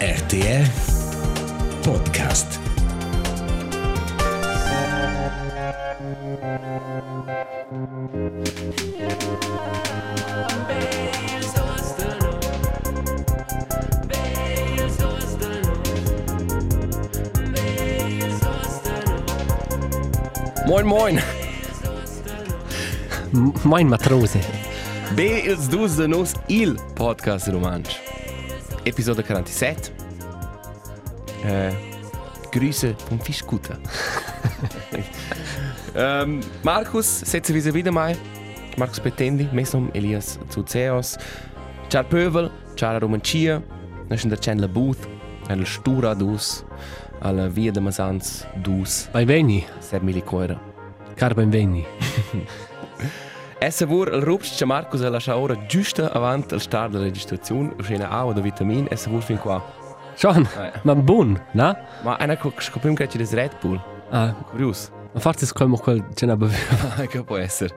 RTR Podcast. Moin moin! Moin Matrose. Be ils dus de nos il podcast romansch. Episode 47. Äh, Grüße vom Fischkutter. ähm, Markus, setze wir wieder mal. Markus Betendi, Mesom Elias Zuzeos. Ciao Pövel, ciao Romancia. Noi sunt de la Booth, alla Stura dus, alla Via de Masans dus, Benveni, Sermili Coira. car benveni. Essa vur il rupst che Marcus ha lasciato ora giusto avanti al start della registrazione, uscena A da vitamin, essa vur fin qua. Schon, Eh. ma buon, na? Ma einer scoprim che c'è des Red Bull. Ah, Curios. ma forse come quel ce n'ha bevuto. che può essere.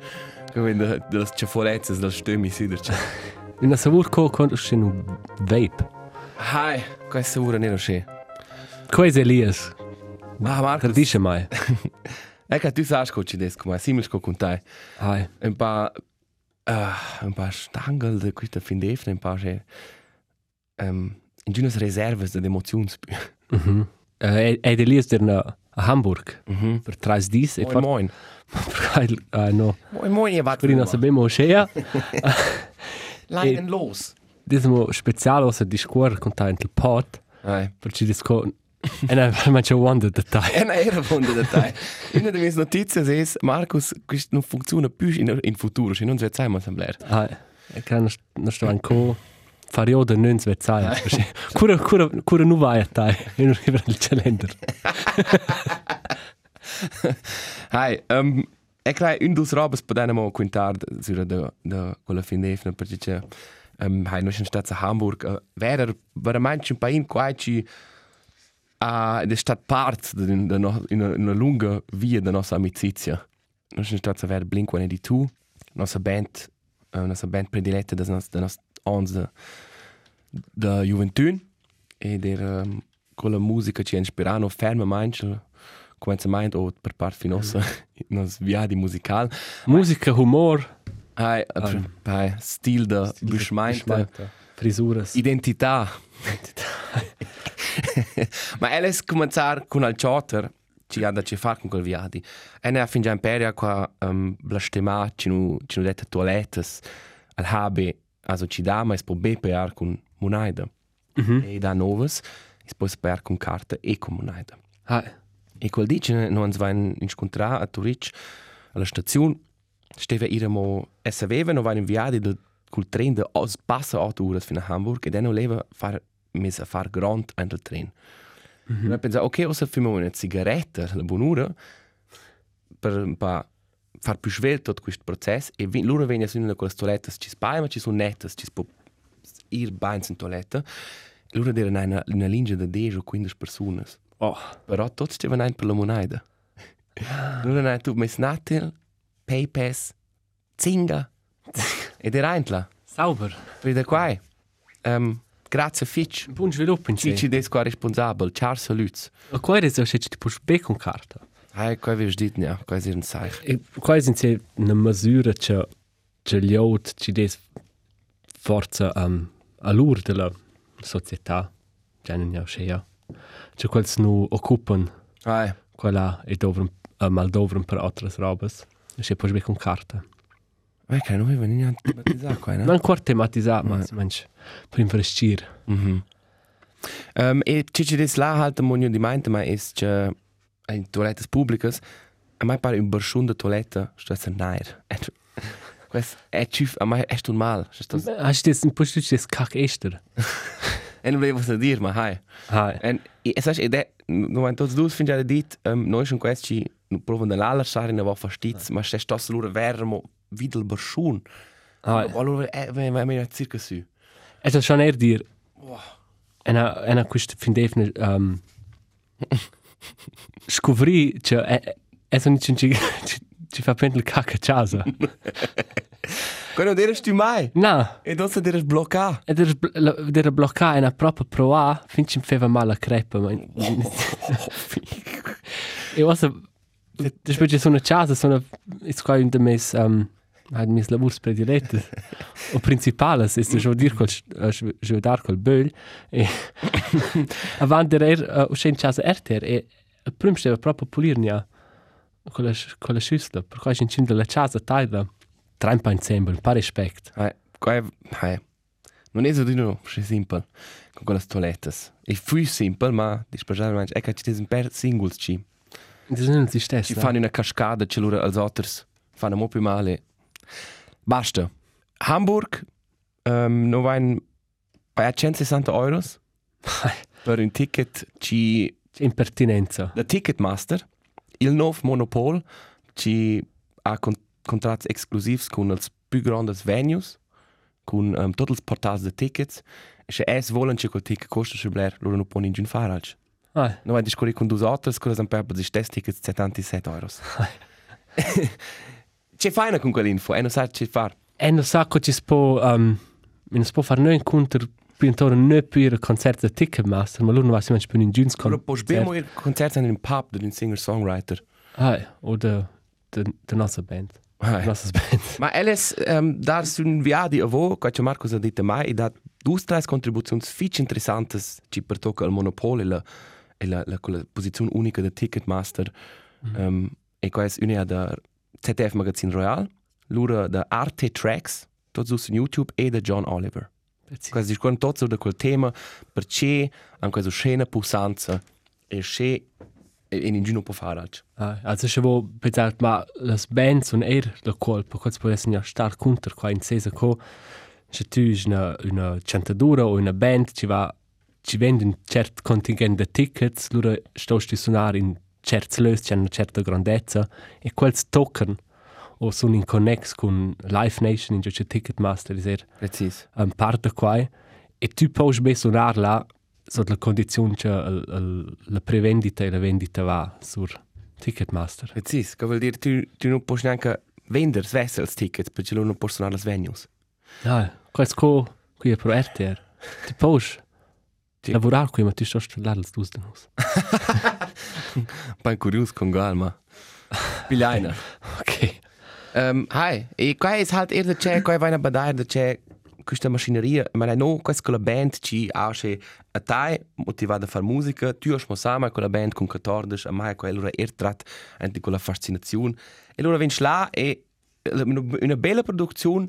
Come de, delle cefolezze, delle stemmi siderci. Una savur co con uscin un vape. Hai, questa ora nero c'è. Quais Elias, Ah, Marcus. dice mai. Tu sai che c'è des, come simil sco con te. Hai. Un pa... Uh, un pa stangel de questa fin defne, un pa c'è... Um, in giunas reserves de emozions. Mhm. Eh, ed Elias der na Hamburg. Mhm. Per trais dis e Moin, moin. Ah, no. Moin, moin, ihr wart Prima sabemo scea. Leiden los. Dismo speciale osa discuor con tant il pot. Hai. Perché disco... E na, ma c'è wonder detai. È una era von der Datei. Una delle mie notizie è Marcus, questo non funziona più in, in futuro, se non si vede mai semblare. Ah, e che non non sto ancora farioda non svezzai. Cura cura cura nu vai a tai in il calendar. Hai, um, è che un dos robes per denne mo quintar sur de de quella fin defna perché c'è um, hai noi stat a Hamburg uh, vera veramente un pain quasi a de stat part de, de no, in una, una lunga via de nostra amicizia. Noi siamo stati a vedere Blink-182, nostra band, uh, nostra band prediletta de nos, de nos ons de, de Juventud e der um, quella musica ci ha ispirato fermamente començament o per part finosa nos viadi musical. Musica, humor, Hai, um, hai stil de beschmeinte frisuras. identità. Ma ella è cominciare con il chatter ci ha da ci fare con quel viadi. E ne ha fin già imperia qua um, blastemà ci nu ci nu dette toilettes al habe also ci da ma es po bepear con monaida. Mhm. E da novas es po spear con carta e con monaida. Ah, E quel dice non ens vain incontrare a Turic alla stazione steve iremo sapeva non vain inviati da col tren da os passa 8 ore fino a Hamburg e dann leva far mis a far grand an del tren. Mm -hmm. E pensa ok, osa fimo una cigaretta la bonura per un pa far più svelto tutto questo processo e vi, loro vengono in quelle toilettes ci spai ma ci sono nettes ci può ir bains in toiletta loro erano una, una linea di 10 o 15 persone oh, Però tots stavano ein per la moneda. Non hanno tu mes natil, paypass, zinga. Ed era eintla. sauber. Per da quai. Um, grazie Fitch. Buon sviluppo in sé. des qua responsabel. Ciao salutes. Ma qua è se ti puoi be con carta. Hai, qua vi dit ja, qua ist ein Zeich. E qua sind se una misura che che gli out ci des forza um, a lur della società. Già non è scea. C'è quels nu occupan Hai. quella è dovren uh, mal dovren per altre robes. E se puoi be con carta. Vai, che non avevo niente tematizzare qua, no? Non quart tematizzat, ma Eh. manch per investir. Mhm. Um, e cici des la halt monio di meinte, ma ist che in toilettes publicas, a mai pare un berschun de toilette, sto a nair. Quest è cif, a mai est un mal. Sto Hast du das ein Push das Kack Ester? E non volevo dire, ma hai. Hai. En, e sai, ed è, non è tutti due fin già dit, um, noi sono questi, non provano dell'allasciare, ne va fastiz, ma se sto loro vermo, videl berschun. Hai. Allora, è, è, è, è circa su. Es ist schon eher dir. Ena ena quist fin defne um scovri che es non ci ci fa pendel cacca casa. Quando eres tu mai? No, E dopo eres bloccato. ed era, era bloccato e una propria prova, finché mi faceva male la crepa. Ma... e ora, dopo che sono a casa, sono, è qua un miei, um, hai mis lavori prediletti. O a dire col, giù a dare col böl. E avanti era, uh, uscì in casa RTR e il primo stava proprio a pulirne con la, con la schüssel. Per cui in cima della casa taglia, trampa insieme, un po' rispetto. Hai, qua hai. Non è di no, è semplice con quelle toilettes. È più semplice, ma dispergiare è che ci sono per singles ci. Das non si stessa. Ci fanno una cascada, c'è loro als otters, fanno po' più male. Basta. Hamburg, um, non va in bei 160 euro per un ticket ci Impertinenza. da Ticketmaster, il nuovo monopol ci ha con contratti esclusivi con els più grandi venues, con um, tutti i portali di tickets. E se es volen che quel ticket costa se bler, loro non possono in fare altro. Ah, Non vai discorrere con due altri, cosa sono per di stessi tickets 77 euro. C'è fai con quell'info, e non sai che fare. e non sa che ci si può, um, non si può fare noi incontri più intorno non più il concerto di Ticketmaster, ma loro non va si più in Giuns Allora, puoi bene il concerto in un pub di un singer-songwriter. Ah, o de, de, de nostra band. Ah, De nostra band. Ma Alice, um, dar un viadi a vo, qua c'è Marco ha detto mai, e dat due tre contribuzioni fic interessanti ci per tocca il monopolio e la, e la, la, la posizione unica del Ticketmaster. Mm -hmm. um, e qua è una da ZDF Magazine Royal, l'ura da Arte Tracks, tutto su YouTube, e da John Oliver. Quasi discorrono tutto da quel tema, perché anche questa scena pulsanza e c'è e in giù non può fare altro. Ah, also ich habe gesagt, ma las bands und er la colpa, kurz può essere stark counter qua in sesa co, se tu is una una cantadura o una band ci va ci vende un cert contingent de tickets, lura sto sti suonare in certs lös, c'è una certa grandezza e quels toccano o sono in connex con Live Nation in giocare Ticketmaster, is er Precis. um, parte qua e tu puoi ben suonare là sotto la condizione che il- il- la prevendita e la vendita va sur Ticketmaster. Precis, che vuol dire tu, tu non puoi neanche vendere vessels tickets perché loro non possono suonare le venues. Ah, questo qui è pro RTR. Ti puoi lavorare qui, ma tu stai studiando le tue denus. Poi curioso con Galma. Pigliaina. Ok. um, hai, e qua è halt eher da c'è, qua vai a badare da c'è questa machineria, ma no, questa con la band ci ha che a te motivata a fare musica, tu hai sama con la band con 14, a mai qua allora er trat anche con la fascinazione. E allora vinci là e una, bella produzione,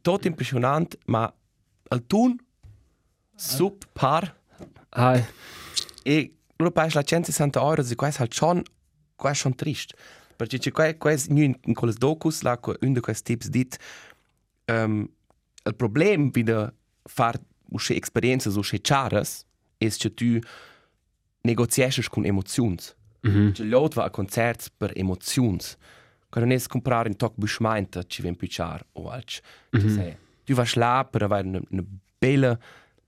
tutto impressionante, ma al tun subpar. Ah, E loro pagano la 160 euro e questo è schon, questo è schon triste. Perché c'è que- questo in, in quelle docus, là, que- un di questi tips dit, um, il problema di fare usce esperienze usce charas è che tu negoziesci con emozioni. mhm. Cioè, l'altro va a concerti per emozioni. Quando non è comprare un tocco buschmeinte, ci viene più char o altro. Mhm. Cioè, tu vai là per avere una, una bella,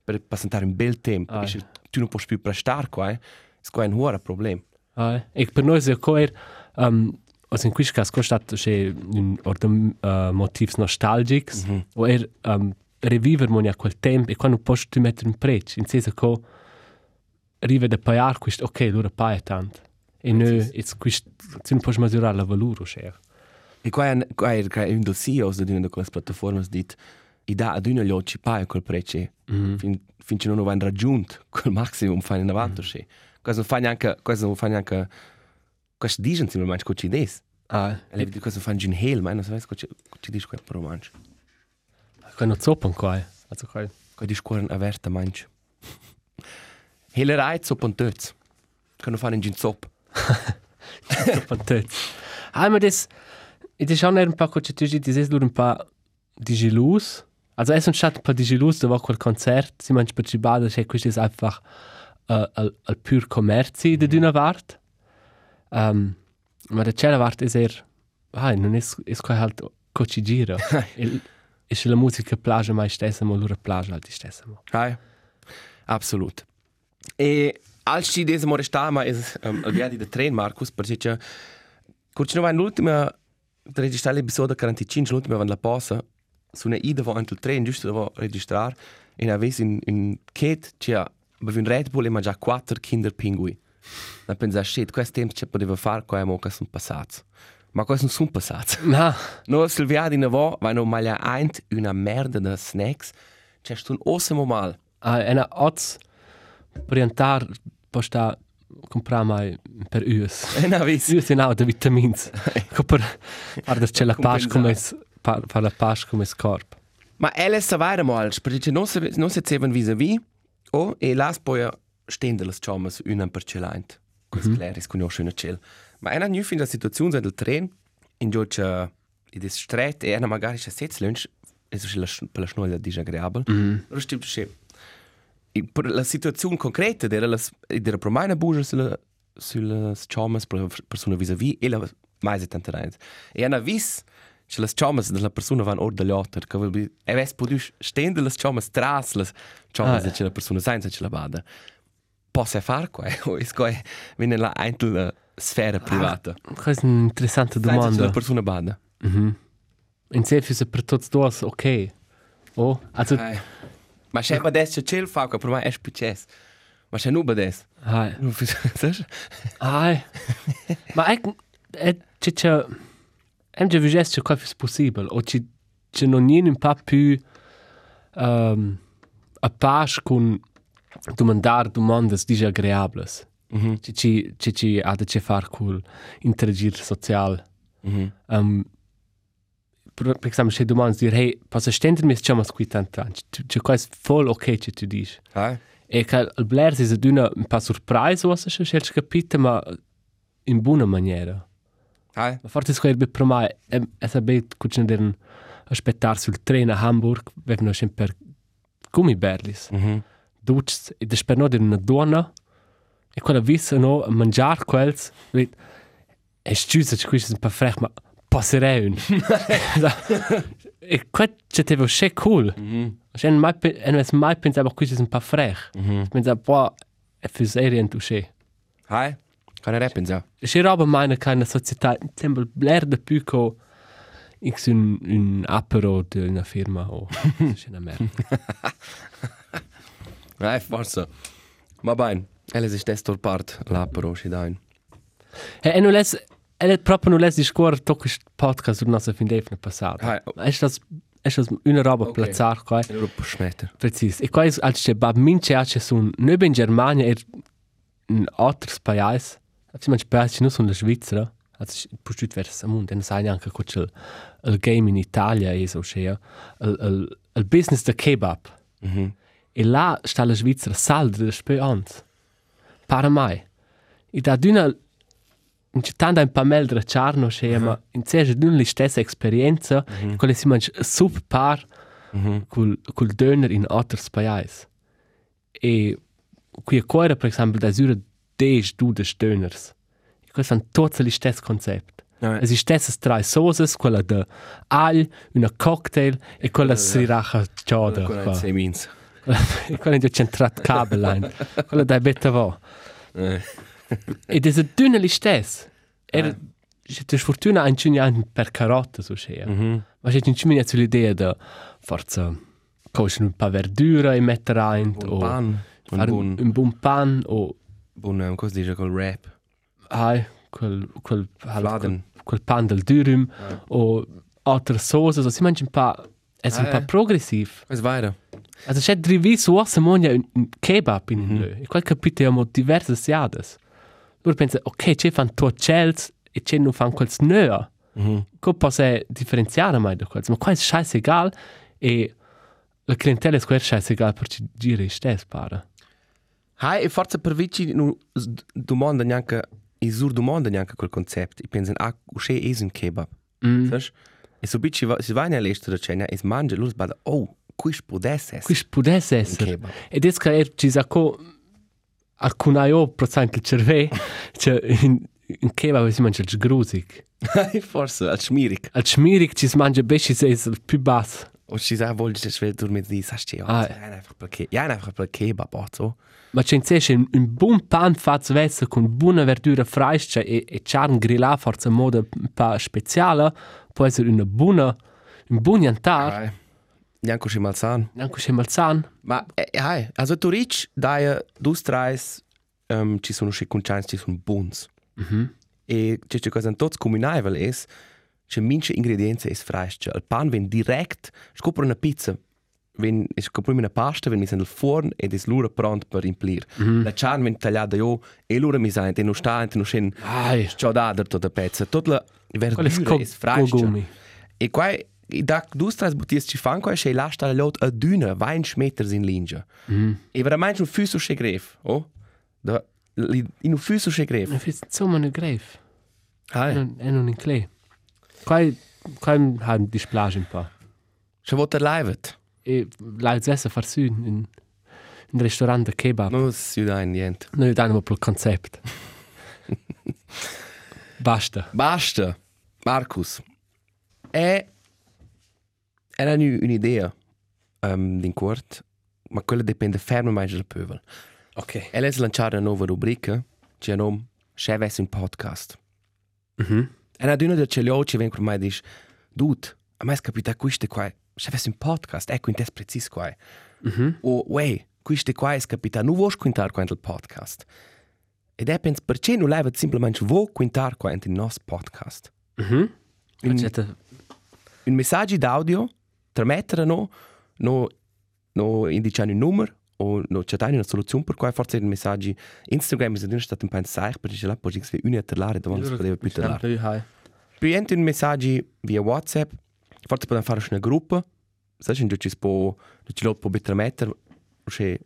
per passare un bel tempo. Perché tu non puoi più prestare qua, eh. È un huore problema. Ah, e per noi è coer, um, also in questo caso, è stato un ordine uh, motivs nostalgics, Mhm. o er um, revivere mo a quel tempo e quando posso tu mettere un prezzo, in senso che arriva da pagare questo, ok, allora paga tanto. E noi, it's questo, tu non puoi misurare la valore, cioè. E qua è, qua è, qua è un del CEOs di una di quelle piattaforme dit, i dà ad una gli occhi paia quel prezzo. Mm. fin, finché non hanno raggiunto quel maximum fai in avanti. Mm. Questo non fa neanche, questo non fa neanche, questo dicono simplemente che ci des. Ah, E lei dice questo fa un hel, ma non sai che ci dice quel per romanzo. quando zoppen qua, eh. also qua. Che dice cuore averta manch. Helerei zo pontöz. Che non fanno in gin zop. Fantastic. Ah, ma das, ist auch nicht ein paar Coach, das ist nur ein paar Digilus. Also es ist statt ein Digilus, da war quel Konzert, sie meinen Spazibada, das ist einfach äh, al, al pur Kommerzi de d'una Wart. Um, ma da c'è Wart ist er, ah, non è, è qua halt coach gira. E se la musica piace mai stessa, ma l'ora piace al stessa. Hai. Absolut. E als ci des mo resta ma es um, al viadi de tren Marcus perché c'è Curci non va l'ultima registrare l'episodio 45, l'ultima van la pausa, su una ida vo antul tren giusto vo registrar e aves in in ket cia bevi un Red Bull e mangia quattro Kinder Pinguì. Na pensa shit, quest tempo ce poteva far qua mo che sono passati. Ma questi non sono passati. Na, No, Silvia di Navo, vai no maglia eint una merda de snacks. C'è sto un ossimo mal. a ena ots orientar posta comprar mai per us. E na vis. Us in auto vitamins. Per c'è la pas come Par la pas come corp. Ma ella sa weiter mal, perché non se non se zeven vis-a-vis. O e las poi stende las chamas una per celaint. Quis claris con schöne cel. Ma ena nu fin la situazione del tren in giocia i des stret e ena magari c'è sez lunch e so la per la schnoglia disagreabel. Mm. Lo stimmt che I, per la situazione concreta era la mai una bugia sulla sulla chamas per persona vis-a-vis e la mai se tante reins. E ana vis che las chamas della persona van or dagli otter, che vuol dire e ves podu stende las chamas tras las chamas Ah. che la persona senza che la bada. Posso far qua o is qua viene la eintel sfera privata. Questa è un'interessante Senza che la domanda. persona bada. In sé se per tutti due ok. Oh, also Ai. Ma c'è bades che cel fa qua per mai è spices. Ma c'è nu bades. hai. Nu fis. Ai. Ma ec e c'è c'è Em già visto che cosa è possibile o c'è c'è non è un po' più um, a pace con domandare domande disagreabili. Mhm. C'è c'è c'è c'è ha da c'è fare con interagire sociale. Mhm. Um, per, esempio, se domande dire, hey, posso stendere diciamo qui tanto, c'è cosa voll ok che tu dici. Ai. E che il Blair si è una un po' sorpreso, se c'è capito, ma in buona maniera. Ai. Ma forse square per me è è sabet che c'è un aspettare sul treno a Hamburg, vengono sempre gummiberlis. Mhm. Ducs e desperno di una donna e quella visse no a mangiare quels, vet, e scusa che questo è un po' frech, ma passerei un. e qua c'è te che cool. Mhm. C'è mai pe- e non è mai pensato che questo è un po' frech. Mhm. Pensavo, boh, è für serien touché. Ai. Kann er pensa. C'è roba meine keine società, sembra bler de più co X un, un apero di una firma o c'è una merda. Ai, forse. Ma bene. Ella si stesso part la però ci dai. E, e non les, e le proprio non les di scuola tocco questo podcast sul nostro fin d'efne passato. Ah, Ma è das è das una roba Ok. okay. plazzar qua. Allora può smettere. Precis. E qua è als c'è bab mince a c'è sun noi in Germania e in altri paesi. Ci mangi paesi non sono la Svizzera. Also pustit vers amund, e non sai neanche co c'è il, il game in Italia e so c'è il, il, il business de kebab. Mhm. E là sta la Svizzera salda de spö ans. Para mai. E da d'una in città un po' meglio charno c'è, ma in sé d'una la stessa esperienza, quella si mangia subpar Mhm. col, col döner in altri paesi. E qui a cuore, per esempio, da sura 10 dudes döners. E questo è tutto lo stesso concetto. Ai. Es ist stessas tre sauces, quella de aglio, una cocktail e quella sriracha ciada. Con qua. sei mins. E quella è centrat cabelline. quella da betta va. Eh. Ed è dünne li stess. Er, Ah. c'è sfortuna un ciugno per carote, so c'è. Mhm. Ma c'è un ciugno sull'idea de forza conoscere un po' verdura e mettere rein. Un o pan. Un fare buon un buon pan o buon um, cosa dice col rap. ai, quel, quel, Fladen. quel pan del durum o altre sauce. So, si mangia un po'... È un Ah, po' eh. progressiv. Was weiter? Also c'è drivi su ossa monia un, un kebab in mm -hmm. E quel capito abbiamo diverse siades. Loro pensa, ok, c'è fan to cels e c'è non fan quels nöa. Come posso differenziare mai da quels? Ma è scheißegal e la clientela è square scheißegal per ci giri stes para. Hai e forse per vici nu s- domanda neanche i sur domanda neanche quel concept. I pensan ah, usce es un kebab. Mm. Saš? E so bici va, si vai nell'estero cena e mangia lus bada oh, quis podesse essere. Quis potesse un essere. Ed è che er ci sa co alcun aio procent il cerve, cioè in, in kebab si mangia il grusig. Hai forse al schmierig. Al schmierig ci si mangia besci se il più basso. O si sa vol se svel dur mit di sasche. Ah. Ja, einfach ke. Ja, einfach per kebab so. Ma c'è invece un, un buon pan fatto vesse con buona verdura fresca e, e charn grillà forse in modo un po' speciale, può essere una buona, un buon jantar. Ai. Neanche schon mal san. Neanche c'è malzan. Ma, eh, hai, also tu ric, daia, dus trais, um, ci sono sche concians, ci sono buns. Mhm. E c'è c'è cosa tots combinaivel es, c'è mince ingredienze es freisce. Il pan ven direct, scopro una pizza, ven, es scopro una pasta, ven mis nel forn ed es lura pront per implir. La chan ven tagliata io, e lura mi sa, non sta, non scen, Ai, ciò da tutta pezza. Tot la qual es verdura co es freisce. gumi. E qua, da dus trais buties ci fan, qua c'è l'asta la lot a düna, 20 meters in linja. Mhm. E veramente un fuso c'è gref, oh? Da, li- in un fuso c'è gref. Ma fis insomma ne greif. Hai. È non in clay. Quai quai han displage un po'. C'è vota livet. E la zessa far su in in un ristorante de kebab. Non si dà niente. Noi danno per il concept. Basta. Basta. Marcus. È... Era un'idea um, din quart, ma quella dipende fermamente dal pövel. Ok. E lei ha lanciato una nuova rubrica, che ha nome Chef un podcast. Mhm. E una d'una del celio ci vengono mai dice, dude, a è capita questo qua, Chef un podcast, ecco in te preciso qua. Mhm. O, uè, questo qua è capita, non vuoi quintare qua il podcast. Ed è penso, perché non leva semplicemente vuoi quintare qua il nostro podcast? Mhm. In- Accetta. un messaggio d'audio, tramettere no, no, no indicare un numero o no chattare una soluzione per cui forse il messaggio Instagram è stato un po' insaic perché ce l'ha poi che una terlare dove non si poteva più terlare. Lui hai. Più entra un messaggio via WhatsApp, forse possiamo fare una gruppa, sai che ci si può, ci lo può tramettere, o se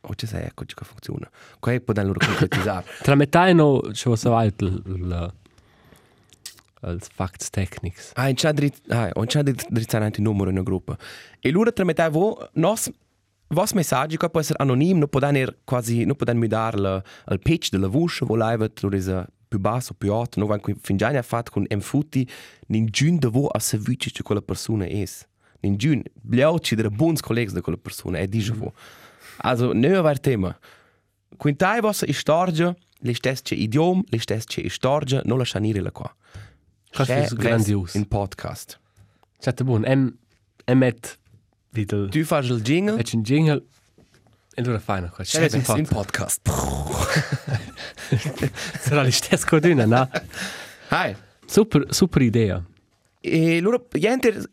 o ci sai ecco come funziona. Qua possiamo loro concretizzare. Tra metà e no c'è so alt il als facts technics. Ah, c'è dritt, ah, on c'è drizzante un numero in una gruppa. E loro tramettere vo nos vos messaggi che può essere anonim, non può dare quasi, non può dare la, il pitch della voce, live tu resa più basso, più alto, non vanno fin già ne ha fatto con enfuti, nin giun de vo a servizio che quella persona è. Nin giun, bliauci delle buons colleghi di quella persona, è dice vo. Also, non è il tema. Quintai vostra storia, le stesse idiom, le stesse storia, non lascia nire qua. Das ist grandios. In podcast. C'è buon. Em em wieder. Tu fai il jingle. C'è un jingle. E allora fai una cosa. C'è un po'. in podcast. Sarà li stessi codina, no? Hi. Super, super idea. E loro, gente,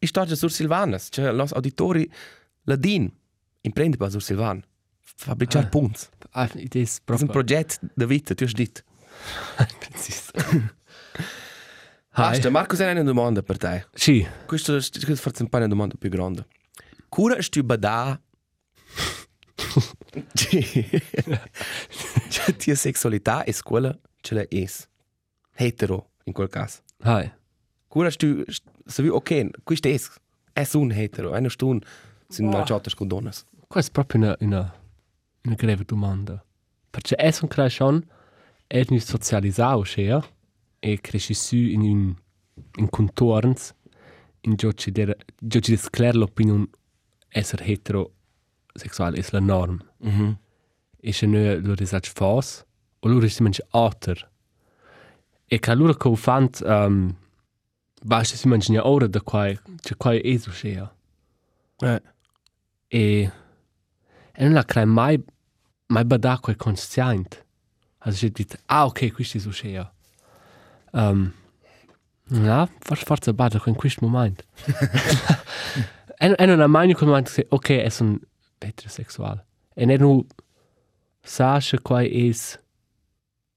storia sur Silvanas, cioè los auditori ladin, imprendi pa sur Silvan. Fabricare Ah. punts. Ah, idea è Das ist ein. Projekt der Vita, tu hast dit. Precis. Basta, Marco, sei una domanda per te. Sì. Questo, questo forse un po' una domanda più grande. Cura stu bada Cioè, tia sessualità è quella ce la es. Hetero, in quel caso. Hai. Cura stu, savi, ok, questo è, è un hetero, una stun, sono Wow. mangiate con donne. Questa è proprio una, una, una grave domanda. Perché è un crescion, è un socializzato, cioè, e cresce su in un in contorns, in cui ci der, cui ci desclare l'opinione essere heterosexuale è la norma. Mhm. E se noi lo risage fas, o loro si mangia alter. E che loro che fanno, um, basta si mangia ora da qua, c'è qua è su cioè. Eh. E e non la crea mai mai bada quel conscient. Also si dit, ah ok, questo è succede. Um, no, forse forse bada in questo momento. e, e non ha mai quel momento che, ok, è un heterosexual. E non nu sa che qua è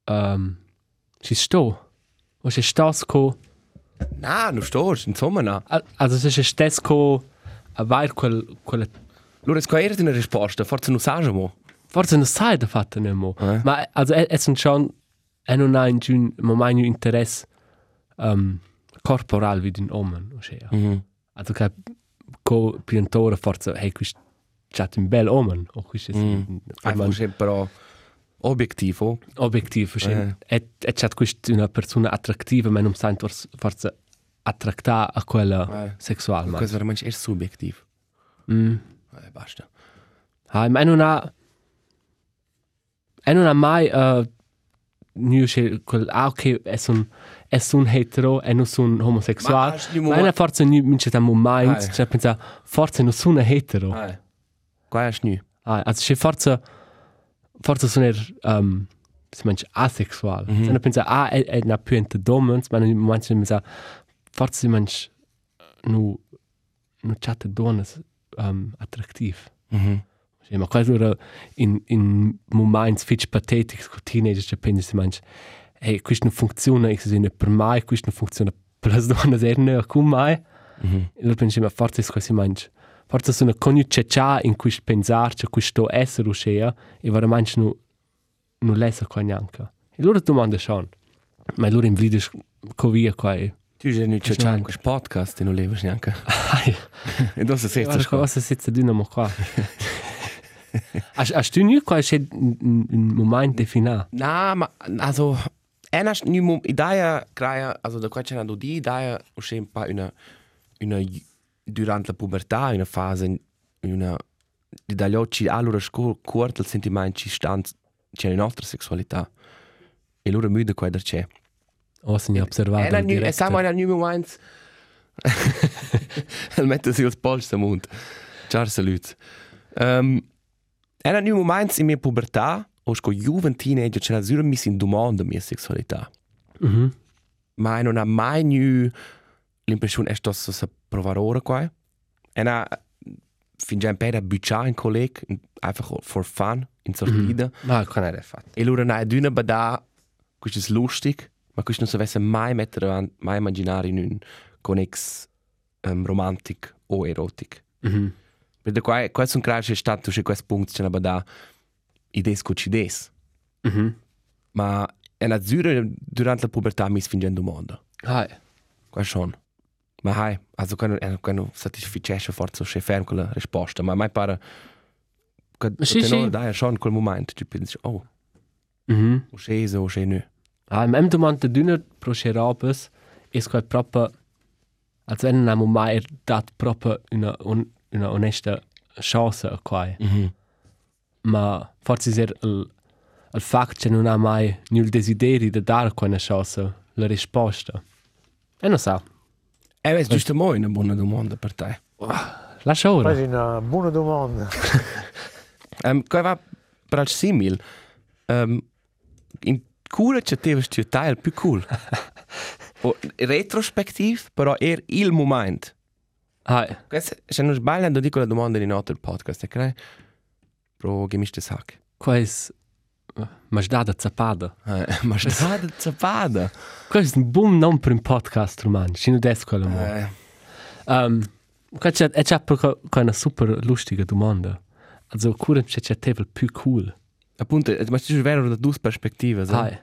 um, si sto. O se stas co, Na, nu stors, insomma, na. al- also se stes co a vai quel, quella Allora, qua era una risposta, forse non sai mo. Forse non sai da fatto nemmeno. Eh? Ma also, è, un schon, è non ha in giun, ma mai un interesse um, corporal wie un uomo, o sea. Mhm. Also che co piantore forse, hey, questo c'è un bel uomo, o questo è Mm. Ah, un forse però obiettivo. obiettivo, sea. Eh. E, e c'è questa una persona attrattiva, ma non sa forse, forse attrattare a quella Eh. sessuale. Questo è veramente è subjektiv. Mm. Eh, basta. Ah, ma non ha... E non ha mai... Uh, nu c'è quel... Ah, ok, è un... è un hetero e non un Ma du Ma moment- è forse non mince da moment, Ah, cioè pensa forse non sono hetero. Ah, qua è nu. Ah, also c'è forse forse sono er um, si mangia asexual. Mm. -hmm. Se ne pensa ah è è una più inte domens, ma non mangia mi sa forse si mangia nu nu chatte donas um, attraktiv. Mhm. Sì, ma quasi in in momenti fitch patetici con teenager c'è pensa si mangia hey, questo non funziona, ich sehe per mai, questo non funziona per le donne, se non come mai. Mhm. E allora penso, ma forse è così mangia. Forse sono coniuce già in cui pensare, c'è questo essere uscire, e veramente non, non lesa qua neanche. E allora domanda schon. Ma allora in video con via qua è... Tu sei nu du c'è einen? questo podcast e non levi neanche. E non si guarda sente. cosa sitza dinamo qua. Hast hast du nie qua c'è un momento definato? Na, ma also ena nu mom idea kraja, also da qua c'è una di c'è un pa una una durante la pubertà, una fase una di dagli occhi allora scuola corta il sentimento ci sta c'è la nostra sessualità. E allora müde qua da c'è. Oh, se ne observato Ena in nu, e sa ma nu moments. El mette si os polls am mund. Ciao salut. Um, ena nu moments in mia pubertà, o sco juven teenager c'era zura mi sin domanda mia sessualità. Mhm. Ma non ha mai nu l'impressione è sto sa provare ora qua. Ena fin già un per a buccia in colleg, einfach for fun, in sortida. Ma con era fatto. E loro na d'una bada, questo è lustig, ma questo non si avesse mai mettere mai immaginare in un connex um, romantic o erotic. Mhm. Perché qua, qua sono creati stato su questo punto, c'è una bada idees con cides. Mhm. Ma è una zura durante la pubertà mi sfingendo mondo. Ai. Qua schon. Ma hai, also quando, eh, quando satisfacesce forse c'è fermo con la risposta, ma mai pare che Sì, sì, sì. dai, schon quel momento, tu pensi, oh, Mhm. o scese o nu. Ah, im domanda d'una pro Scherabes ist quasi proprio, als wenn man mai dat proprio una, un, una onesta chance a quai. Mhm. Ma forse è il, il fatto che non ha mai nul desiderio di dare quella chance, la risposta. E non sa. Eh, è giusto mo una buona domanda per te. Lascia ora. Quasi una buona domanda. Um, Kaj va prav simil? Um, in cura c'è te vesti teil più cool. o retrospectiv, però er il moment. Ai. Questo, se non sbaglio, non dico la domanda in altro podcast, è che pro gemischte sac. Quais... Ma dada zapada. Eh, ma sta da zapada. Quais un buon nome per un podcast roman. Sino des quello mo. Eh, Um, questa è già proprio una super lustige domanda. Also, cura c'è c'è te più cool. appunto, eh, ma c'è vero da due prospettive, so? Hai.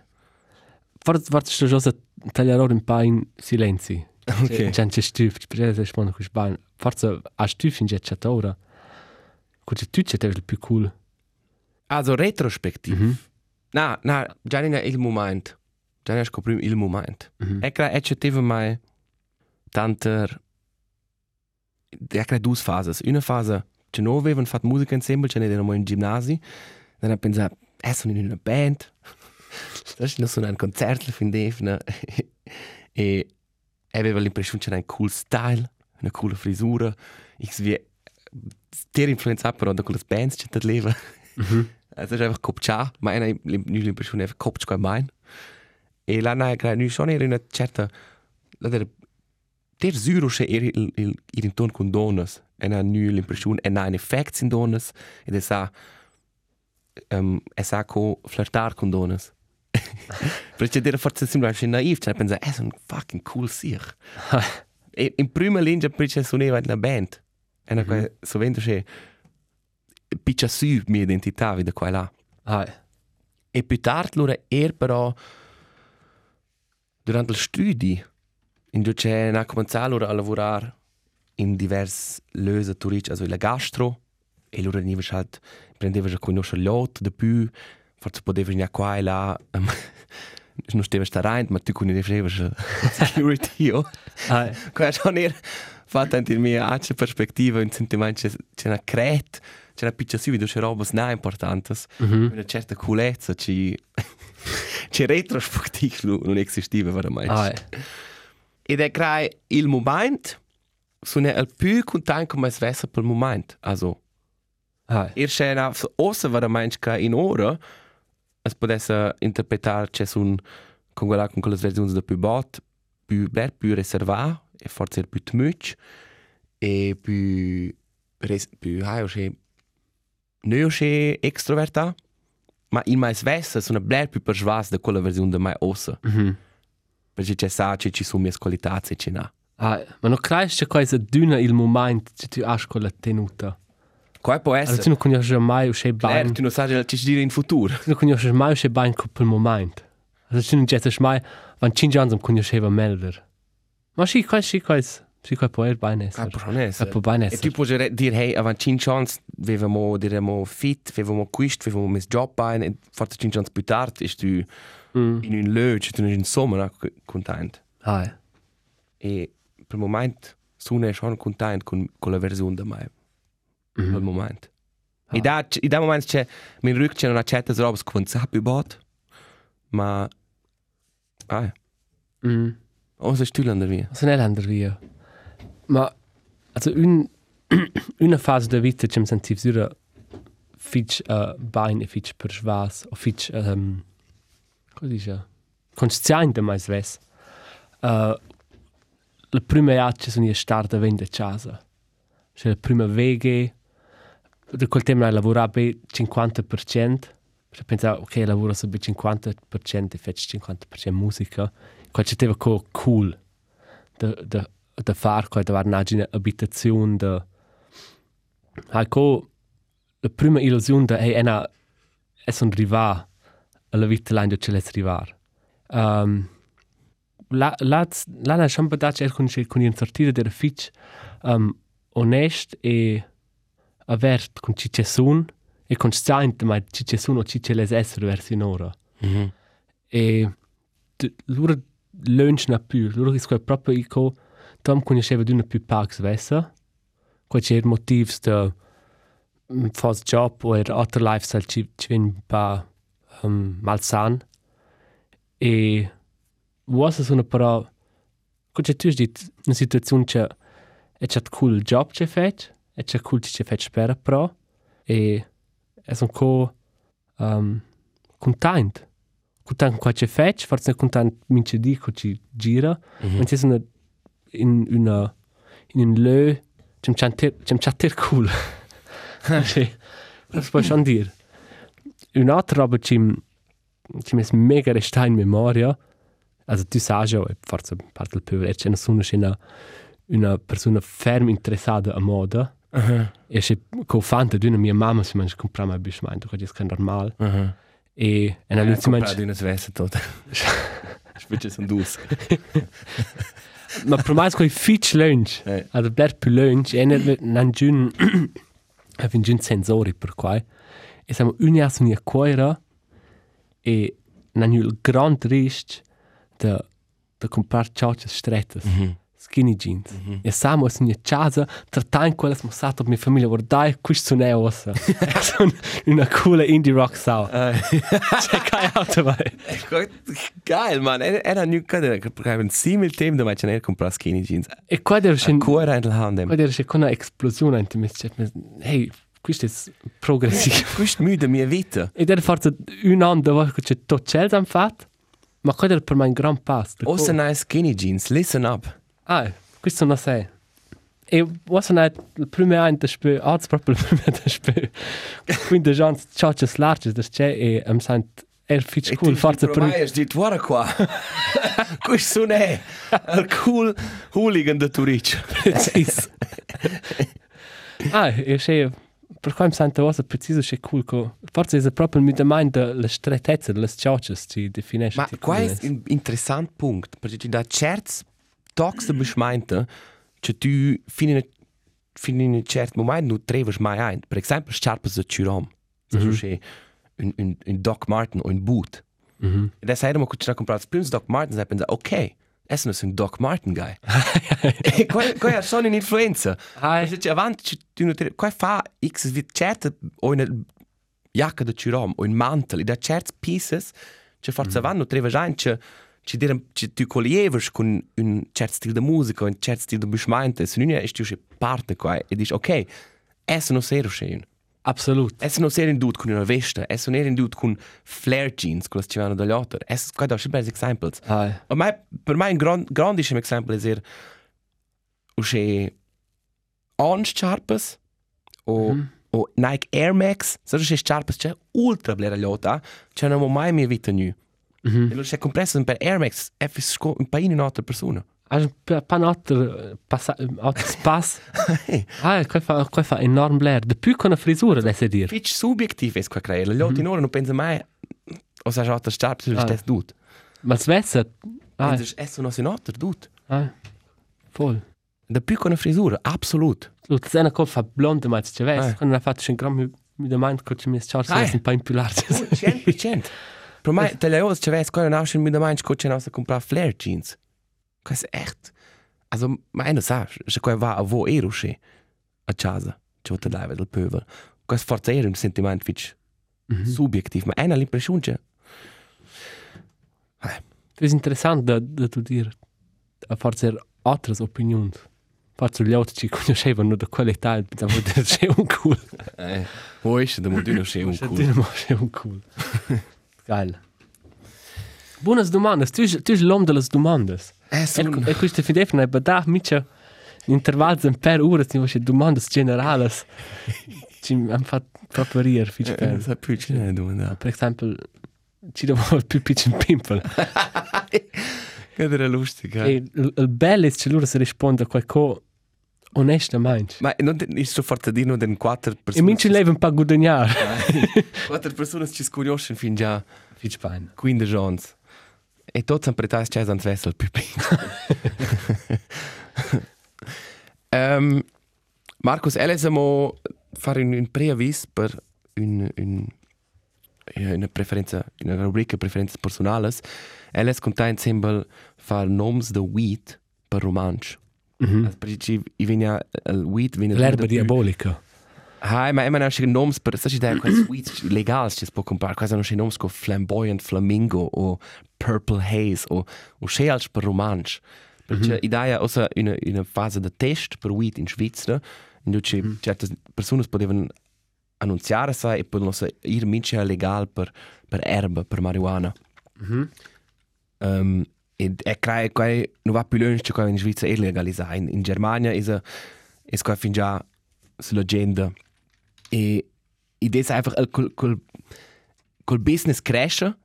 Forse forse sto già tagliare un po' in silenzio. Ok. C'è c'è stuf, per esempio rispondo con sbaglio. Forse a stuf in c'è ora. Cosa tu c'è te più cool. Also retrospectiv. Mhm. Na, na, già non è il moment. Già non è scoprim il moment. Mhm. E crea e teve mai tanter e crea due fasi. Una fase che non avevano fatto musica insieme, ce ne erano in gimnasi. Dann ha pensato, eh, sono in una band. Das non sono in un concerto fin defna. e aveva l'impressione che c'era un cool style, una cool frisura. Ich wie ter influenzato però da quelle bands te leva. Mhm. Es ist einfach Kopcha, meine nicht l'impressione einfach Kopch qua mein. E la na gra nu schon era una certa la der der zuro che era il il il intorno con donas. E na nu l'impressione e na in effect in donas ed è sa um, e sa co flirtar con donas. Perché der forse sembra che naiv, cioè pensa è un fucking cool sich. e in prima linea perché suonava una band. E na mm -hmm. so vendo che piccia su mia identità da qua e là. Hai. E più tardi loro er però durante il studi in cui c'è una cominciare loro a lavorare in diversi löse turistici, also la gastro e loro venivano halt prendevano a conoscere gli altri di più forse potevano andare qua e là um, non stava stare rein ma tu conoscevi security oh. Hai. Qua schon eher fatto in mia altra perspectiva un sentimento c'è c'è una cret c'è una piccia su vedo c'è roba na importantes Mhm. una certa coolezza ci c'è retrospettivo non esistiva veramente. Ah, Ed è crai il moment sono il più content come es vessa per il moment. Also, ah, ir c'è una ossa veramente che in ora es potesse interpretare c'è un con quella con quelle versioni da più bot, più ber più reservato e forse più tmuch e più più hai o c'è non c'è extroverta ma in mais vessa sono bler più persvas da quella versione da mai ossa mhm. perché c'è sa c'è ci sono mie qualità e c'è na ah, ma non crei che cosa duna il momento che tu hai con la tenuta. Qua può Allora, tu essere non conosci mai uscire Claro, bene. tu non sai ci dire in futuro Tu non conosci mai uscire bene con quel momento. Allora, tu non dici mai, van 5 anni non conosceva meglio. Ma cosa, sì, cosa può bene ah, essere. può non essere. Ah, può bene E tu puoi dire, hey, avanti 5 anni avevamo, diremo, fit, avevamo questo, avevamo messo job bene, e forse 5 anni più tardi, e tu Mm. in un luogo, tu in sommer contento. Ah, eh. E per il momento sono schon contento con, con la versione da me, per il Mhm. momento. Ah. E da, in da momento c'è, min rück c'è una certa roba che non sa più bot, ma, ah, Mm. O se stühlen da via. Så är det ändå vi. Men alltså un una fase da vita che mi sentivo sura fitch uh, bain e fitch per svas o fitch um, cosa dice consciente mais ves. Uh, la prima jaccia sono io starta vende casa. Cioè la prima veghe da quel tempo lavorava per 50%. Cioè pensavo ok lavoro su per 50% e faccio 50% musica. Qua c'è teva co cool. Da da da far qua da var nagina abitazione da hai co la prima illusione da hey ena è son riva alla vita l'anno ce l'es rivar. Um, la la la la champa da c'è con con in sortire della fitch um, onest e avert con ci c'è sun e consciente ma ci c'è sun o ci c'è les essere verso in ora Mhm. e d- loro lunch na loro che squadra proprio ico tom conosceva di una più pax vessa qua c'è il motivo da mm, fas job o er alter lifestyle ci ci ven un pa um, malsan e es una però qua tu dit una situazione c'è è c'è cool job c'è fet è c'è cool c'è fet spera però e è un co um, content content qua c'è fet forse content mince di co ci gira Mhm. Und sie sind in una in un lö zum chanter zum chatter cool. Sì. Das puoi schon dir. Un'altra roba ci ci mes mega resta in memoria. Also tu sai già, e forse parte del più c'è una sono una una persona ferm interessata a moda. Mhm. E c'è co fanta di una mia mamma si mangia comprare mai bismento, che è normal. Mhm. E e Ja, l'ultima comprare una svessa tutta. Specie sono dus. Ma me è quel fitch lunch. Eh. Ad bler più lunch e ne nan giun ha fin giun sensori per qua. E siamo unia su nia cuore e nan il grand risk de de comprar ciocce strette. Mhm. Skinny jeans. E siamo su nia casa trattando quelle smossate per mia famiglia guardai questo sono io ossa. Sono una coole indie rock. C'è che auto vai. Geil, man. Era nu kada, perché un simil tem da mai c'è comprare skinny jeans. E qua deve A scendere cuore in hand. Qua c'è una esplosione in me, cioè, hey, questo è progressivo. Questo müde mia vita. Ed è forse un anno dove c'è tutto cielo hanno fatto, ma qua è per me un gran passo. Also nice skinny jeans. Listen up. Ah, questo non sei. E was è il primo anno da spö, ah, è proprio il primo anno da spö. Quindi già c'è c'è large da c'è e am sant er fitch cool forse per Hai dit, guarda qua. Questo non è il cool hooligan da Turic. precis. Ah, e c'è per qua mi sento cosa preciso c'è cool co. Forse è proprio il mio mind la strettezza delle ciocce ci definisce. Ma qua è un interessant punkt, perché ci da certs da beschmeinte, che tu fin in fin in un cert moment nu trevas mai ein. Per esempio, scharpes da Churom. So Mhm. c'è un, un, un Doc Martin o un boot. Mhm. E da sai mo che ci ha comprato prima Doc Martin, sai pensa, ok, essen è un Doc Martin guy. e qua qua è solo un'influenza. Ah, E se ci avanti, tu non qua fa X vi certe o una jacca da Churom o un mantel, e da certs pieces C'è forza mm. vanno treva gente che ci diran ci tu collieves con un certo stile di musica, un certo stile di bushmente, se non è che parte qua e dici ok, es non sei schön. Absolut. Es non sei in dut con una veste, es è in dut con flare jeans, con ci vanno dagli altri. Es qua da super examples. Ah, Ma mai per me un gran grandissimo esempio è er usce Orange Charpes o Mhm. o Nike Air Max, so usce Charpes c'è ultra blera lota, c'è non mai mai vita nu. Mm -hmm. E compresso per Air Max è fisco un paio ah, in un'altra persona. Hai un altro spazio. Ah, qua fa, qua fa enorm blair. De più con la frisura, da se dire. Fitch subjektiv è qua creare. Gli altri mm -hmm. ora non pensano mai o sa già star per il test dut. Ma svessa. Ah, è sono in altro dut. Ah, voll. De più con la frisura, absolut. Lut, se una cosa fa blonde, ma c'è vest. Ah. Quando la faccio in grammi, mi domando che ci mi è sciarci ah, un eh. po' in più largo. 100%. Pero mai, tagliaos, c'è vez, quella nasce in mi domani, c'è c'è nostra comprare flare jeans. Questo è echt. Also, ma non sa, se quella va a vo e rusce, a casa, c'è te leva del pövel. Questo forza era un sentimento fitch mm -hmm. subjektiv, ma è l'impressione che... Eh. È interessante da, da tu dire, a forza era altre opinioni. Faccio gli altri ci conoscevano da quell'età e pensavo che c'è un culo. Eh, poi se da modino c'è un culo. Se da modino c'è un culo. Geil. Buonas domandas, tu tu l'uomo delle domandas. Eh, E, sono e questo fidefna è da mica intervalli per ore ti voce domandas generales. Ci han fatto proprio rir fich eh, per. sa più c'è domanda. Per esempio ci devo più piccin pimpel. Che era lustig, eh. E il, il bello è che loro si risponde a qualcosa onestamente. Ma non è so forza di non den quattro E persone. minci leva un po' guadagnare. Quattro persone ci sconoscono fin già Fich pain. 15 anni. E tutti hanno pretato c'è un vessel più piccolo. um, Marcus, elles amo fare un, un preavvis per un, un, eh, una preferenza, una rubrica preferenze personales. Elles contain sempre far noms de weed per romansch. Mhm. Per esempio, i venia il weed viene L'erba diabolica. Hai, ma immer nasce noms per sta idea quasi sweets legals ci può comprare, quasi nasce noms co flamboyant flamingo o purple haze o o scheals per romansch. Perché idea osa in una fase de test per wheat in Svizzera, in cui certe persone potevano annunziare sai e poi se ir mince legal per per erba, per marijuana. Mhm. Um, e e crea quai non va più lunge qua in Svizzera è legalizzata. In, in Germania è è qua fin già sull'agenda. E ed è einfach col, col, col business cresce,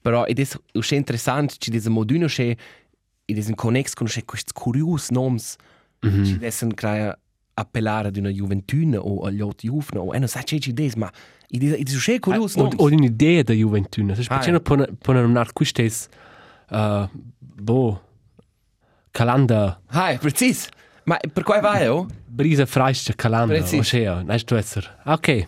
però ed è usce interessante ci dese moduno che ed è un connex con che questi curios noms Mhm. ci dessen crea appellare ad una gioventuna o agli altri juvna o e non sa che ci des ma ed è ed è usce curios O, noms. o un'idea da Juventus. Se Ah, facciano pone un art quistes uh, bo calanda Hai, precis. Ma per quai vai, oh? brisa freische calanda. Precis. O sea, nice to esser. Ok.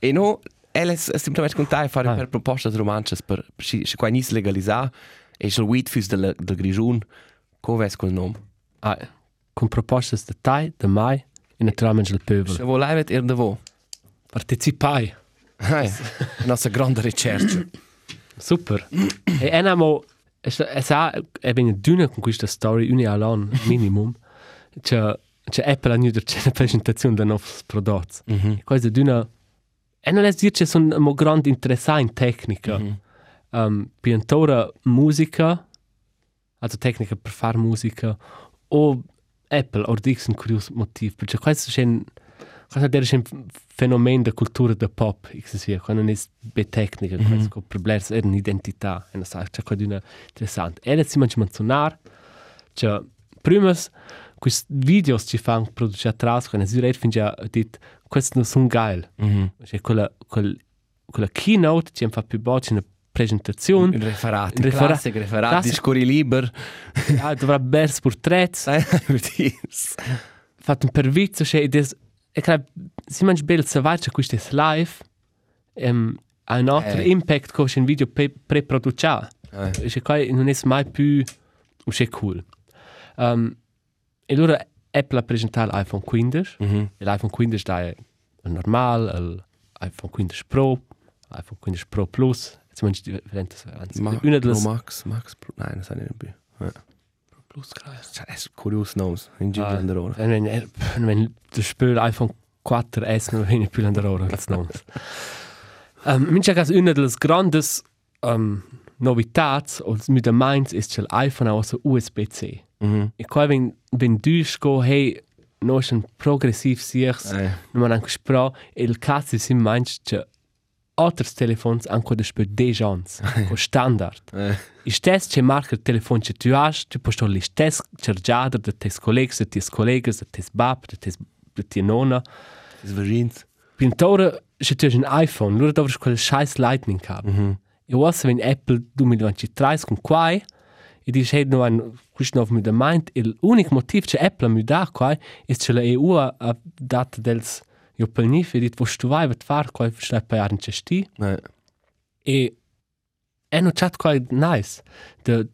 E no, ela è semplicemente contai fare Ah. per proposte di romances per si se qua nis legalizzare e sul weed fus del del grigiun come ves quel nome. Ah, con propostas de tai, de mai, e naturalmente del Se pöbel. volevet er de vo. Partecipai. Hai, nostra grande ricerca. Super. e enamo, es, es ha, e bene duna con questa story, uni all'an minimum, c'è, c'è Apple a nuder c'è una presentazione dei nuovi prodotti. Mhm. E questa duna, e non è dire che sono mo grande interessata in tecnica. Mhm. um, piantora musica, also tecnica per fare musica, o Apple, o dix un curioso motivo, perché questo è questo è un fenomeno da cultura da pop, ich se sia, quando non è be tecnica, Mhm. questo problema è un'identità, e non sa, c'è qualcosa interessante. E adesso si menzionare, cioè, prima, questi video ci fanno produrre atrás, quando si rede, finge dit, questo non sono geil. Mhm. Cioè, quella, quella, quella keynote ci fa più voce una presentazione, Un referat, Un un refera- classic referat, classic- discorri liber. ah, dovrà bers portretti, Sai, precis. fatto un pervizio, cioè, è, e credo, si mangia bene se vai, c'è questo è live, um, ha un altro Eh. impact che un video pre- pre-produciato. Eh. Cioè, qua non è mai più, uscì cool. Um, e allora Apple ha presentato l'iPhone 15, Mhm. e l'iPhone 15 è il normal, l'iPhone 15 Pro, l'iPhone 15 Pro Plus, Zum Beispiel differentes varianti. Ma, Una delle Pro Max, Max Pro, nein, das habe ich nicht mehr. Ja. Plus creis. Cioè, è curioso noms, in giro Ah. ah. d'ora. Wenn wenn wenn das Spiel iPhone 4S noch hin più andare als nons. Ähm, mincha gas una delle grandes ähm novitats und mit der Mainz ist schon iPhone aus USB-C. Mhm. E qua wenn wenn du go hey no schon progressiv siehst, Eh, non man anche spra il cazzo si Mainz che alters telefons anche da spiel de gens, co standard. eh, I stess che marca il telefono che tu hai, tu puoi stare gli stessi chargiader de tes colleghi, de tes colleghi, de tes bab, de tes de tia nonna. das war Jeans. Pintora, se tu hai un iPhone, loro dovresti quel scheiß Lightning haben. Mhm. E ossa wenn Apple 2023 con quai, e dici, hey, no, ein, questo non mi da meint, l'unico motivo che Apple mi dà quai, è che la EU ha dato dels io pel nif, e dit, wo tu vai, vet far, quai, stai per jaren cesti, Eh, e è no chat quai nice, de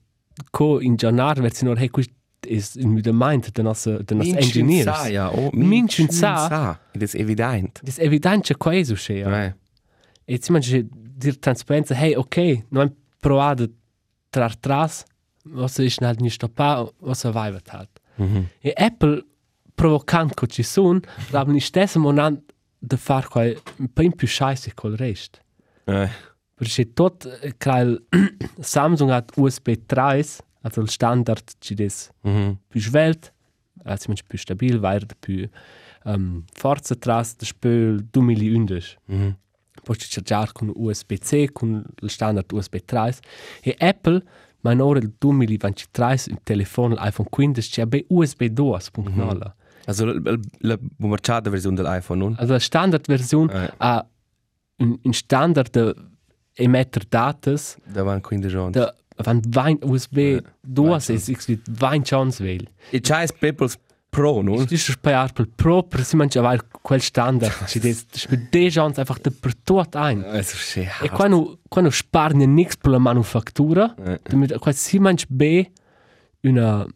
co in giornar, versi nur, hey, questo è mi da meint, de nostra, de nostra engineers. Sa, ja, oh, Minchen sa. sa. Das ist evident. Das è evidente che quai è succede. Eh. E ti immagini dir trasparenza, hey, ok, non hai provato trar tras, was ist halt nicht stoppa, was er weibt halt. Mhm. E Apple provocant co ci sun, aber nicht stesso monant de far quai un po' più scheisse col rest. Eh. Perché tot quel Samsung hat USB 3, also il standard ci des Mhm. più svelt, also manche più stabil, weiter più um, forza tras, de spöl 2011. Mhm. puoi chargiare con USB-C, con il standard USB 3. E Apple, ma ora il 2023, il telefono, l'iPhone 15, c'è USB 2.0. Also, la, la bombarciata versione dell'iPhone, non? Also la standard versione Eh. ha un, un standard de emetter datas, Da waren 15 Jahre. de van 20 USB Eh, 2, 20 es ist 20 chance vel. E c'hai People's Pro, non? Das ist bei Apple Pro, per si manche weil quel standard, das mit de chance einfach de per tot ein. Also, schön. E quando quando sparne nix per la manufattura, damit quasi si manch be una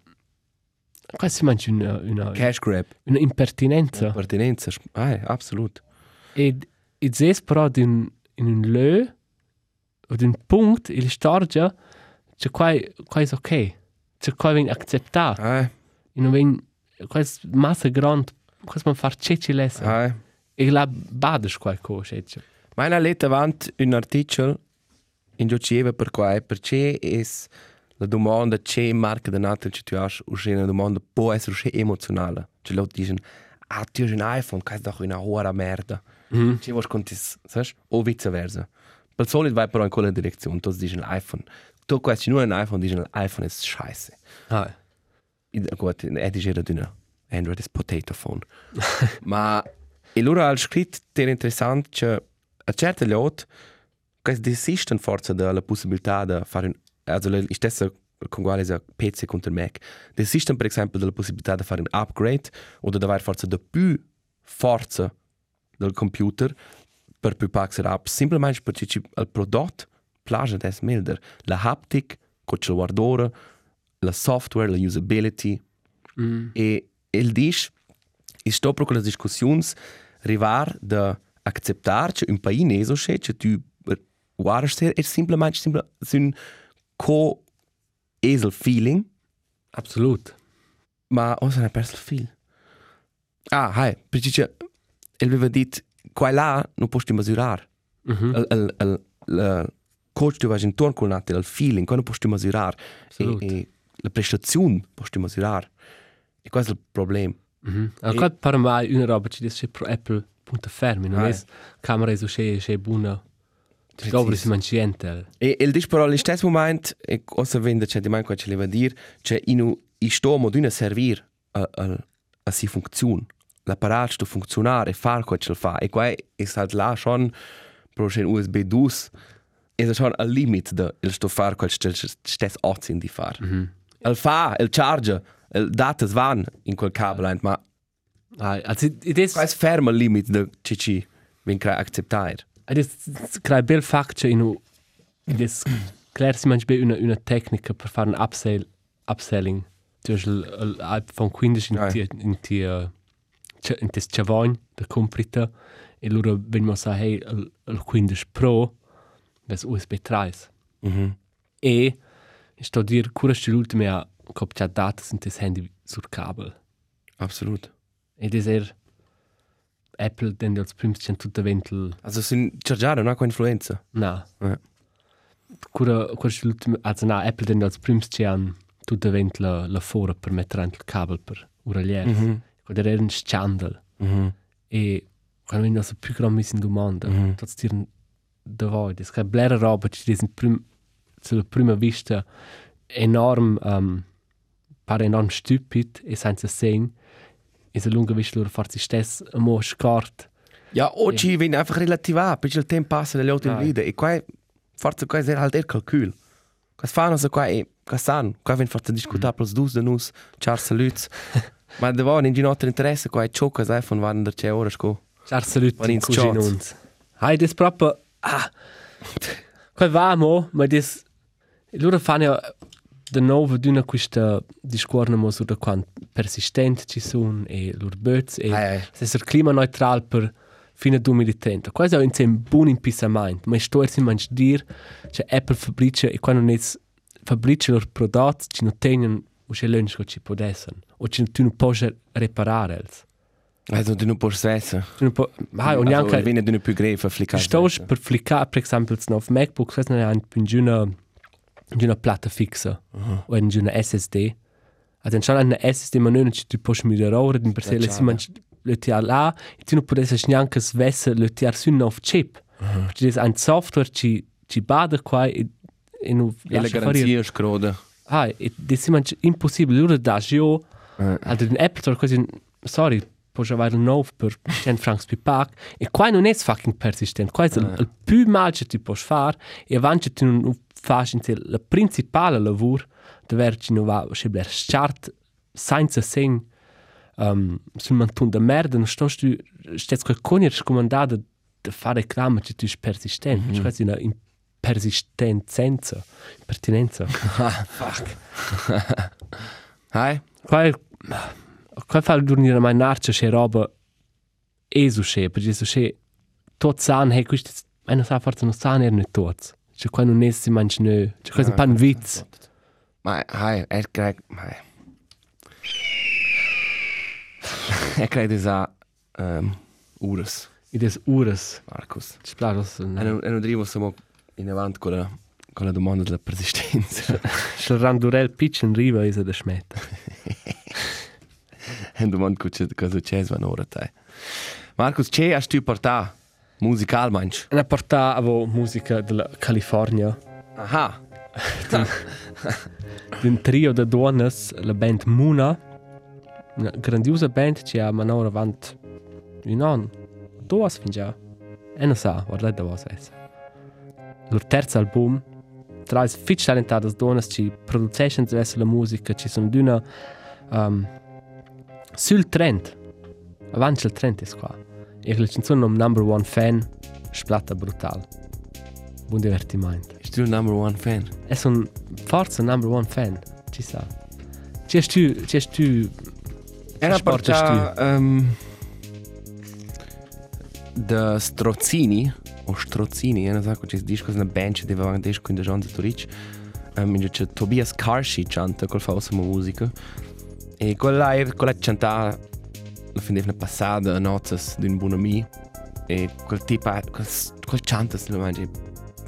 quasi si manch una una, Cash grab. una impertinenza. Pertinenza. Ah, absolut. E e zes però di un in un lö o di un punkt il storgia c'è quai quai è ok. C'è quai ven accettato. Ah, E non ven quasi massa grand quasi man far ceci lesa. ah. E la bades quai co ceci. Meine lette avant un artikel in gioceva per qua perché es la domanda c'è marca da natal che tu hai uscì una domanda può essere uscì emozionale cioè loro dicono ah tu hai un iPhone che è doch una ora merda Mhm. ci vuoi conti sai o viceversa per solito vai però in quella direzione tu dici iPhone tu questi nur un iPhone dici l'iPhone è scheiße Ah. Gut, è di gera d'una Android is potato phone. Ma e loro ha scritto ter interessant che a certe lot che desistono forza della possibilità di fare un, also la stessa con quale sa PC contro Mac. Desistono per esempio della possibilità di fare un upgrade o di avere forza di più forza del computer per più paxer up semplicemente perché ci- il prodotto piace des milder. La haptic con il guardore la software la usability. Mm. E el diz, e sto per quelle discussioni, arrivar da acceptar che un paese neso c'è, che tu guardas ser, è semplicemente simple, un co-esel feeling, Absolut. ma o ne ha perso il fil. Ah, hai, perché c'è, el aveva detto, qua e là non puoi misurare. Il, il, il, il coach tu vai intorno con il feeling, qua non misurare. Absolut. E, e la prestazione puoi misurare. E questo è il problema. Mhm. E- Anche per me una roba ci dice pro Apple punto fermi, non Ah, è camera è c'è c'è buona. Ci scopri si manciente. E il dice però allo stesso momento, e cosa vende c'è di mai qua ce le va dire, c'è in i sto modo di servir a, a, a si funzione. L'apparato sto funzionare e fare quello che fa. E qua è stato là schon, pro c'è un USB 2, è schon al limite de il sto fare quello che stesso ozzi di fare. Mhm. Il fa, il charge, il data van in quel cabel, ma Ah, also it is qua è fermo al limite de CC, ben crea accettare. It is crai bel faccia in u it is klar si manch be una una tecnica per fare un upsell upselling. Dus iPhone 15 in Ah. ti in ti eh, c'è- in tes chavogn da comprita e loro venimo sa hey il il 15 Pro ves USB 3. Mhm. E sto a dir cura sti l'ultime a copcia data sunt tes handy sur kabel. Absolut. Ed es er Apple den als prims cent tutta ventel Also sind chargiare non ha qua influenza. na. Eh. Cura cura sti l'ultime also na Apple den als prims cent tutta ventel la, la fora per mettere anche il kabel per uralier. Mhm. Quando era un scandal. Mhm. E quando vi nostra più grande miss in domanda, Mhm. tots tiren da voi, das che blera roba ci diesen prim sulla prima vista enorm um, pare enorm stupid e senza segn e se lunga vista loro farsi stess a mo scart Ja, oggi ja. viene einfach relativar, perché il tempo passa delle altre Ah. vite e qua forse qua è halt il calcul. Qua fanno so qua e qua san, qua viene forse discutere plus dus de nus, char saluts. Ma da voi non c'è nostro interesse, qua è ciò che sai von wann der c'è ora sco. Ciao salut Wann ins cugin Schatz. uns. Hai das proprio ah. Quel va mo, ma das loro fanno ja de nuovo d'una questa discorremo su da quant persistent ci sono e loro böts e Ai, ai. se essere climaneutral per fine 2030. Questo è un sem buon impissamento, ma sto si mangi dir che Apple fabbrica e quando non fabbrica i loro prodotti ci non tengono o c'è l'unico che ci può essere o ci non può riparare. Also du non puoi svessa. Tu non può, ah, ogni anche viene du non più greve fliccare. Sto per fliccare, per esempio, auf MacBook, questo è un una, una platta fixa o è una SSD. Also, c'è una SSD, ma non ci tu puoi migliorare, in per se le si mangi le tir là, e tu non puoi neanche svesse le tir su un nuovo chip. Perché è un software ci ci bada qua e e non E la garanzia scroda. Ah, det si mangi impossibile, loro da io Eh. Ad in Apple Store quasi sorry, puoi avere un nuovo per 100 francs più pack e qua non è fucking persistent, qua è il, il più mal che ti puoi fare e avanti tu non fai il principale lavoro dove ci non va a bler start senza segn um, sul mantun da merda non sto tu stets quel conier scomandato da fare reclama che tu sei persistent, mm -hmm. quasi una in persistenza, pertinenza. Hai? Qua qua fa dormire mai narcia che roba esu che perché so che tot san hey questo ma non sa forse non sa ne ne tot. Cioè qua non è si mangi ne cioè questo è un pan witz Ma hai, è che hai. È che è sa ehm ures, e des ures Marcus. ci plaros E non e non drivo siamo in avanti con la con la domanda della persistenza. se randurel pitch in riva is da schmetta E un domanda che cosa c'è svan ora te. Marcus, c'è a stu porta? Musical manch. una porta avo musica della California Aha. un trio de donnes la band Muna. Una grandiosa band che ha manora avant un an duas fin già e non sa guardate da è il loro terzo album. Tra fitch talentate donnes ci producono verso la musica ci sono d'una. Um, sul trend avanti il trend è qua e la canzone nom number one fan splatta brutal buon divertimento Ist du number one fan? è un forza number one fan ci sa ci stu ci stu Era Sport porta ehm da Strozzini o Strozzini, non so come si dice, una band che deve avere con de Jean de Turic. Ehm in c'è Tobias Karshi canta col fa ossima musica. E quella quella canta la fin deve passata nozzas d'un buon ami e quel tipo quel, quel canta se lo mangi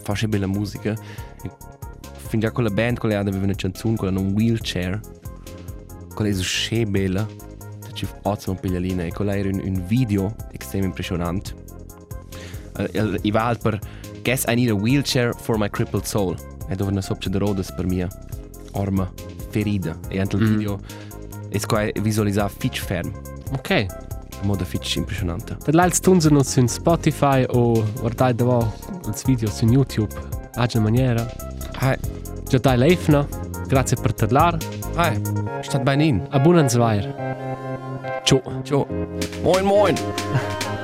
fa bella musica. E fin già con la band quella aveva una canzone con un wheelchair. Quella è so bella. ci ottimo piglialina e quella era un, un video estremamente impressionante. I va per Guess I need a wheelchair for my crippled soul. E dove una sopra de rodas per mia orma ferida. E anche il Mm. video è qua visualizzato fitch ferm. ok In modo fitch impressionante. per l'altro tunzen uns su Spotify o guardate da vo il video su YouTube aggia maniera Hi, già dai leifna grazie per parlar hi, stat bei in. a buon zwair ciao Ciao. Moin, moin.